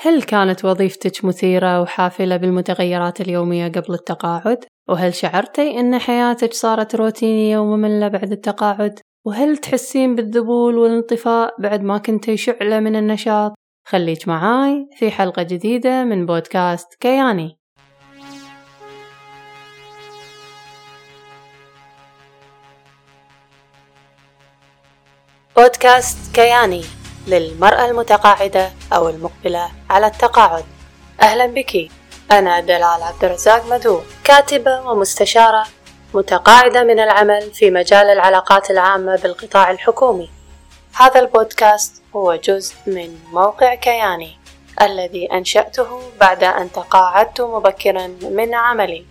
هل كانت وظيفتك مثيرة وحافلة بالمتغيرات اليومية قبل التقاعد؟ وهل شعرتي أن حياتك صارت روتينية ومملة بعد التقاعد؟ وهل تحسين بالذبول والانطفاء بعد ما كنتي شعلة من النشاط؟ خليك معاي في حلقة جديدة من بودكاست كياني بودكاست كياني للمرأة المتقاعدة أو المقبلة على التقاعد. أهلا بك. أنا دلال عبد الرزاق مدو كاتبة ومستشارة متقاعدة من العمل في مجال العلاقات العامة بالقطاع الحكومي. هذا البودكاست هو جزء من موقع كياني الذي أنشأته بعد أن تقاعدت مبكرا من عملي.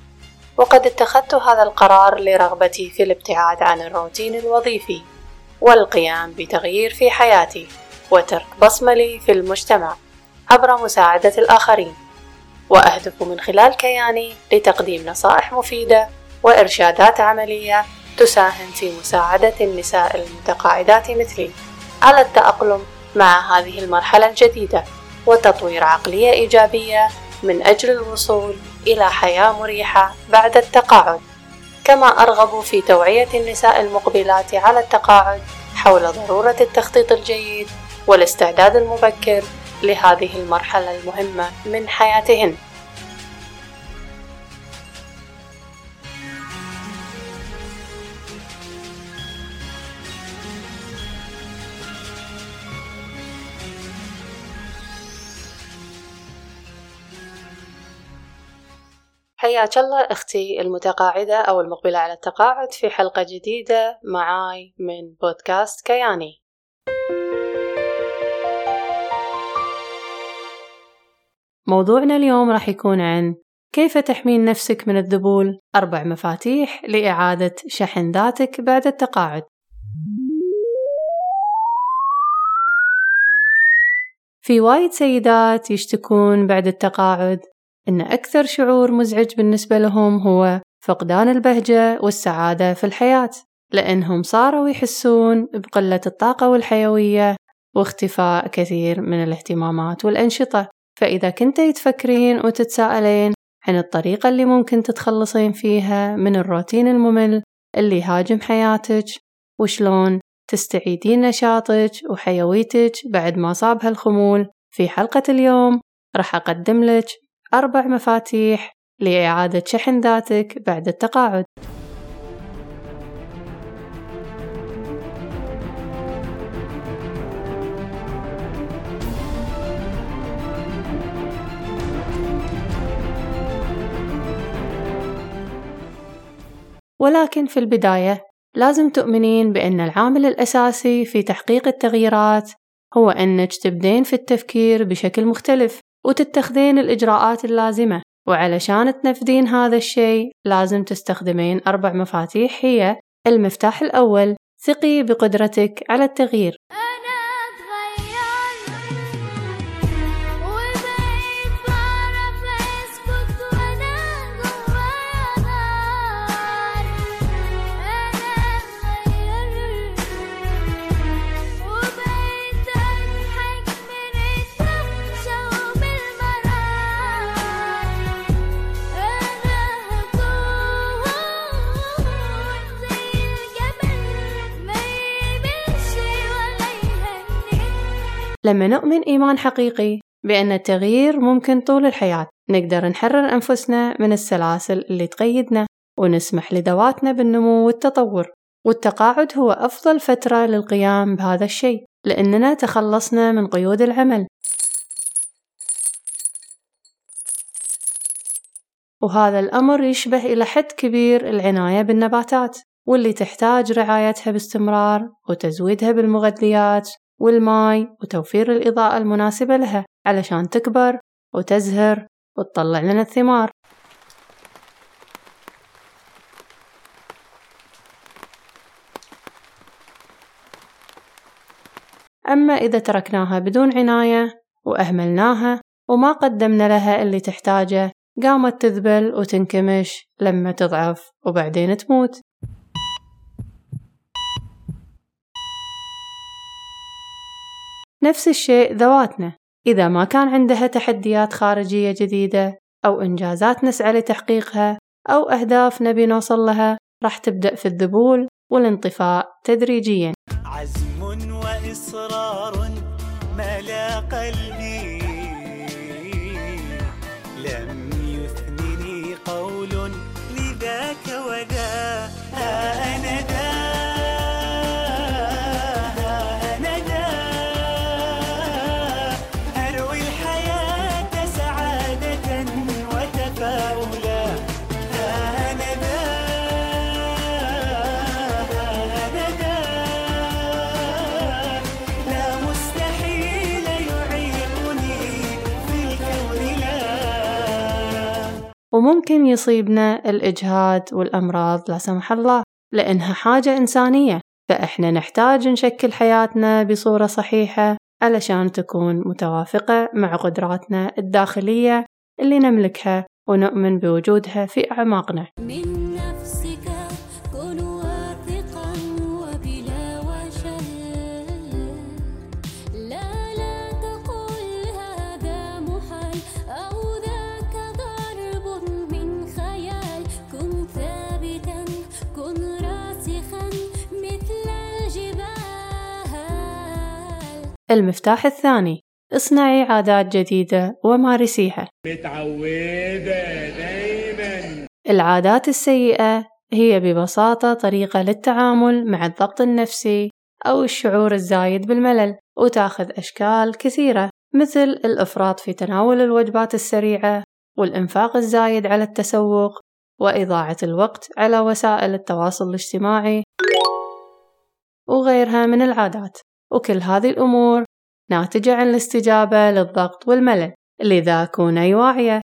وقد اتخذت هذا القرار لرغبتي في الابتعاد عن الروتين الوظيفي والقيام بتغيير في حياتي. وترك بصمة لي في المجتمع عبر مساعدة الآخرين وأهدف من خلال كياني لتقديم نصائح مفيدة وإرشادات عملية تساهم في مساعدة النساء المتقاعدات مثلي على التأقلم مع هذه المرحلة الجديدة وتطوير عقلية إيجابية من أجل الوصول إلى حياة مريحة بعد التقاعد. كما أرغب في توعية النساء المقبلات على التقاعد حول ضرورة التخطيط الجيد والاستعداد المبكر لهذه المرحلة المهمة من حياتهن. حياك الله أختي المتقاعدة أو المقبلة على التقاعد في حلقة جديدة معاي من بودكاست كياني. موضوعنا اليوم راح يكون عن كيف تحمين نفسك من الذبول. أربع مفاتيح لإعادة شحن ذاتك بعد التقاعد. في وايد سيدات يشتكون بعد التقاعد إن أكثر شعور مزعج بالنسبة لهم هو فقدان البهجة والسعادة في الحياة لأنهم صاروا يحسون بقلة الطاقة والحيوية واختفاء كثير من الاهتمامات والأنشطة. فإذا كنتي تفكرين وتتساءلين عن الطريقة اللي ممكن تتخلصين فيها من الروتين الممل اللي هاجم حياتك وشلون تستعيدين نشاطك وحيويتك بعد ما صاب هالخمول في حلقة اليوم راح أقدم لك أربع مفاتيح لإعادة شحن ذاتك بعد التقاعد. ولكن في البداية لازم تؤمنين بأن العامل الأساسي في تحقيق التغييرات هو أنك تبدين في التفكير بشكل مختلف وتتخذين الإجراءات اللازمة. وعلشان تنفذين هذا الشيء لازم تستخدمين أربع مفاتيح هي المفتاح الأول ثقي بقدرتك على التغيير. لما نؤمن إيمان حقيقي بأن التغيير ممكن طول الحياة نقدر نحرر أنفسنا من السلاسل اللي تقيدنا ونسمح لذواتنا بالنمو والتطور. والتقاعد هو أفضل فترة للقيام بهذا الشيء لأننا تخلصنا من قيود العمل. وهذا الأمر يشبه إلى حد كبير العناية بالنباتات واللي تحتاج رعايتها باستمرار وتزويدها بالمغذيات والماي وتوفير الإضاءة المناسبة لها علشان تكبر وتزهر وتطلع لنا الثمار. أما إذا تركناها بدون عناية وأهملناها وما قدمنا لها اللي تحتاجه قامت تذبل وتنكمش لما تضعف وبعدين تموت. نفس الشيء ذواتنا. إذا ما كان عندها تحديات خارجية جديدة أو إنجازات نسعى لتحقيقها أو أهداف نبي نوصل لها راح تبدأ في الذبول والانطفاء تدريجيا. عزم وإصرار ملا قلبي. وممكن يصيبنا الإجهاد والأمراض لا سمح الله لأنها حاجة إنسانية. فإحنا نحتاج نشكل حياتنا بصورة صحيحة علشان تكون متوافقة مع قدراتنا الداخلية اللي نملكها ونؤمن بوجودها في أعماقنا. من نفسك المفتاح الثاني. اصنعي عادات جديدة ومارسيها. متعودة دايما العادات السيئة هي ببساطة طريقة للتعامل مع الضغط النفسي أو الشعور الزايد بالملل وتأخذ أشكال كثيرة مثل الإفراط في تناول الوجبات السريعة والإنفاق الزايد على التسوق وإضاعة الوقت على وسائل التواصل الاجتماعي وغيرها من العادات. وكل هذه الأمور ناتجة عن الاستجابة للضغط والملل لذا كوني واعية.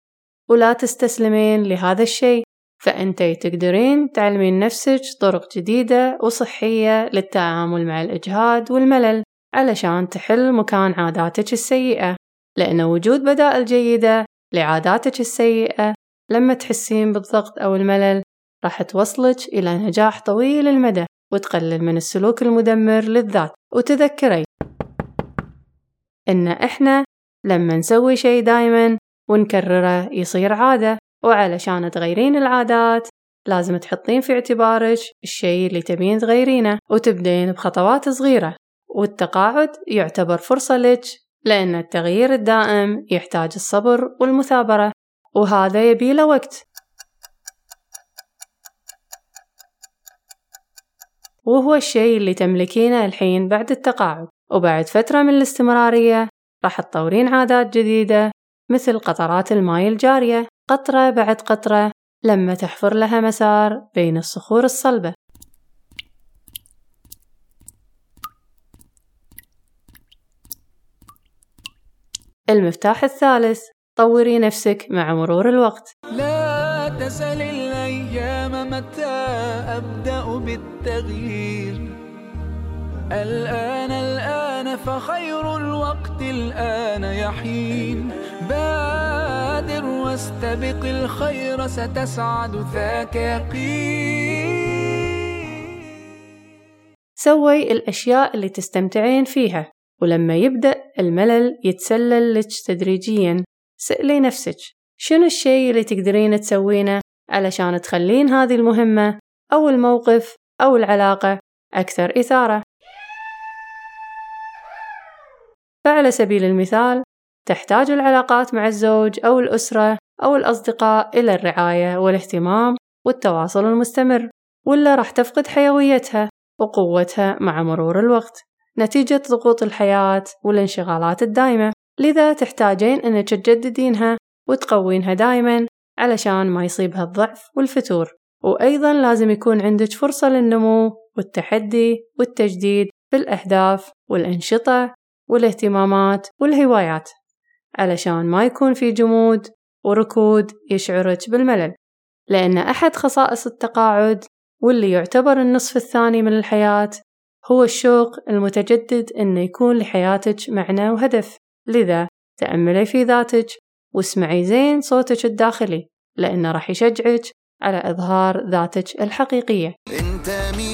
ولا تستسلمين لهذا الشيء فأنتي تقدرين تعلمين نفسك طرق جديدة وصحية للتعامل مع الإجهاد والملل علشان تحل مكان عاداتك السيئة. لأن وجود بدائل جيدة لعاداتك السيئة لما تحسين بالضغط أو الملل راح توصلك إلى نجاح طويل المدى. وتقلل من السلوك المدمر للذات. وتذكري إن إحنا لما نسوي شي دايما ونكرره يصير عادة. وعلشان تغيرين العادات لازم تحطين في اعتبارك الشي اللي تبين تغيرينه. وتبدين بخطوات صغيرة. والتقاعد يعتبر فرصة لك لأن التغيير الدائم يحتاج الصبر والمثابرة. وهذا يبيله وقت. وهو الشيء اللي تملكينه الحين بعد التقاعد. وبعد فترة من الاستمرارية راح تطورين عادات جديدة مثل قطرات الماء الجارية. قطرة بعد قطرة لما تحفر لها مسار بين الصخور الصلبة. المفتاح الثالث طوري نفسك مع مرور الوقت. لا تسل بالتغيير الآن الآن فخير الوقت الآن يحين. بادر واستبق الخير ستسعد ذاك سوي الأشياء اللي تستمتعين فيها ولما يبدأ الملل يتسلل لك تدريجيا. سألي نفسك شنو الشيء اللي تقدرين تسوينه علشان تخلين هذه المهمة أو الموقف أو العلاقة. أكثر إثارة. فعلى سبيل المثال تحتاج العلاقات مع الزوج أو الأسرة أو الأصدقاء إلى الرعاية والاهتمام والتواصل المستمر ولا راح تفقد حيويتها وقوتها مع مرور الوقت. نتيجة ضغوط الحياة والانشغالات الدائمة. لذا تحتاجين أنك تجددينها وتقوينها دائما علشان ما يصيبها الضعف والفتور. وأيضا لازم يكون عندك فرصة للنمو والتحدي والتجديد في الأهداف والأنشطة والاهتمامات والهوايات علشان ما يكون في جمود وركود يشعرك بالملل. لأن أحد خصائص التقاعد واللي يعتبر النصف الثاني من الحياة هو الشوق المتجدد إنه يكون لحياتك معنى وهدف. لذا تأملي في ذاتك واسمعي زين صوتك الداخلي لأنه راح يشجعك على إظهار ذاتك الحقيقية. انت مين؟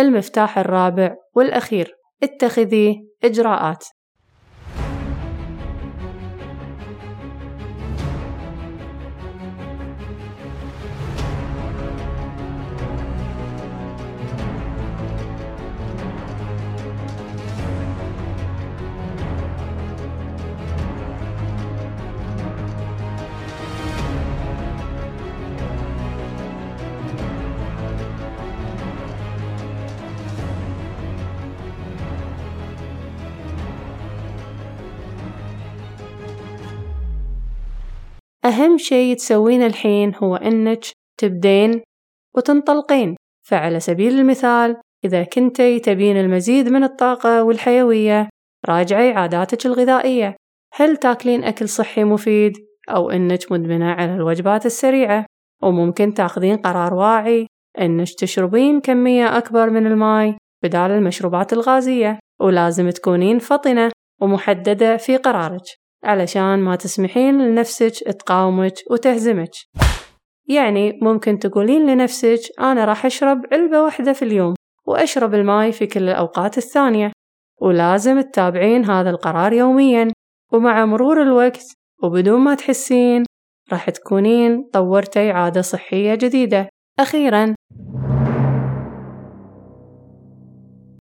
المفتاح الرابع والأخير. اتخذي إجراءات. أهم شي تسوينه الحين هو إنك تبدين وتنطلقين. فعلى سبيل المثال إذا كنتي تبين المزيد من الطاقة والحيوية راجعي عاداتك الغذائية. هل تاكلين أكل صحي مفيد أو إنك مدمنة على الوجبات السريعة؟ وممكن تاخذين قرار واعي إنك تشربين كمية أكبر من الماي بدال المشروبات الغازية ولازم تكونين فطنة ومحددة في قرارك. علشان ما تسمحين لنفسك تقاومك وتهزمك. يعني ممكن تقولين لنفسك أنا راح أشرب علبة واحدة في اليوم وأشرب الماي في كل الأوقات الثانية ولازم تتابعين هذا القرار يوميا. ومع مرور الوقت وبدون ما تحسين راح تكونين طورتي عادة صحية جديدة. أخيرا.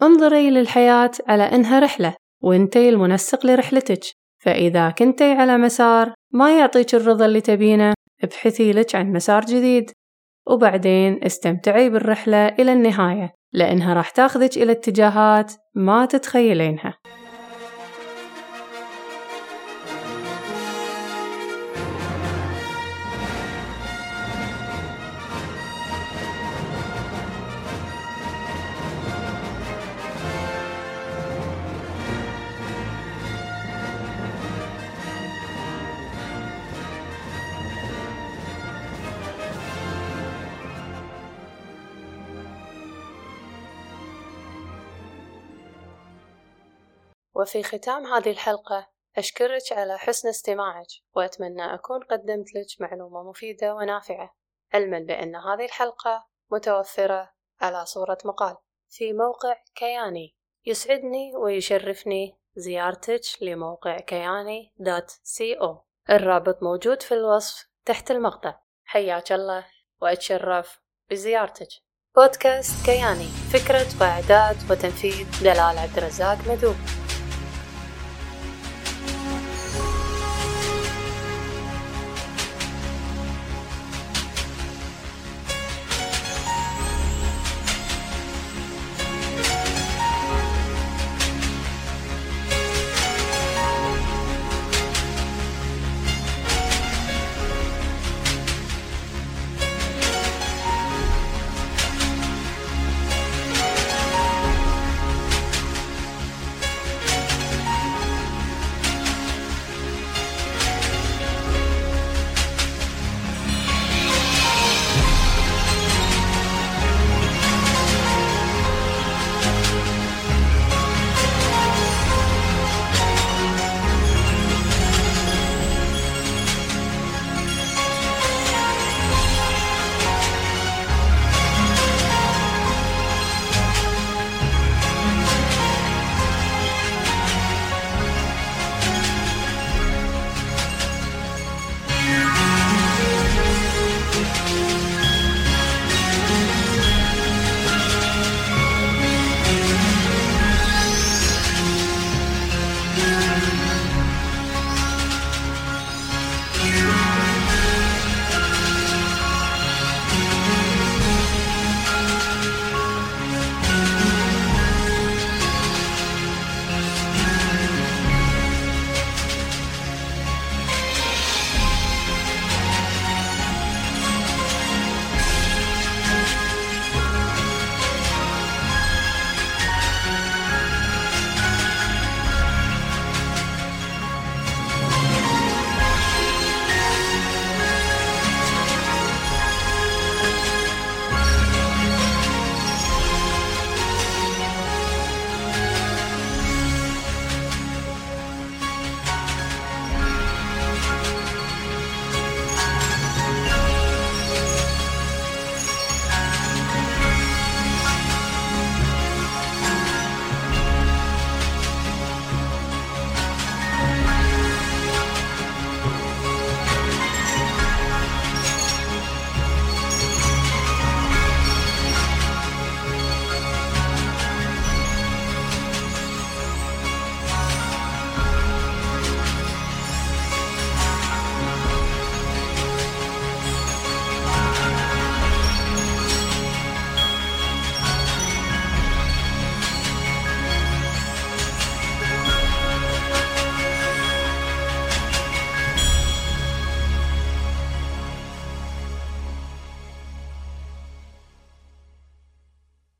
انظري للحياة على إنها رحلة وانتي المنسق لرحلتك. فإذا كنتي على مسار ما يعطيك الرضا اللي تبينه ابحثي لك عن مسار جديد. وبعدين استمتعي بالرحلة إلى النهاية لأنها راح تاخذك إلى اتجاهات ما تتخيلينها. وفي ختام هذه الحلقة أشكرك على حسن استماعك وأتمنى أكون قدمت لك معلومة مفيدة ونافعة علما بأن هذه الحلقة متوفرة على صورة مقال. في موقع كياني. يسعدني ويشرفني زيارتك لموقع كياني دوت سي أو. الرابط موجود في الوصف تحت المقطع. حياك الله وأتشرف بزيارتك. بودكاست كياني فكرة وإعداد وتنفيذ دلال عبد الرزاق مذوب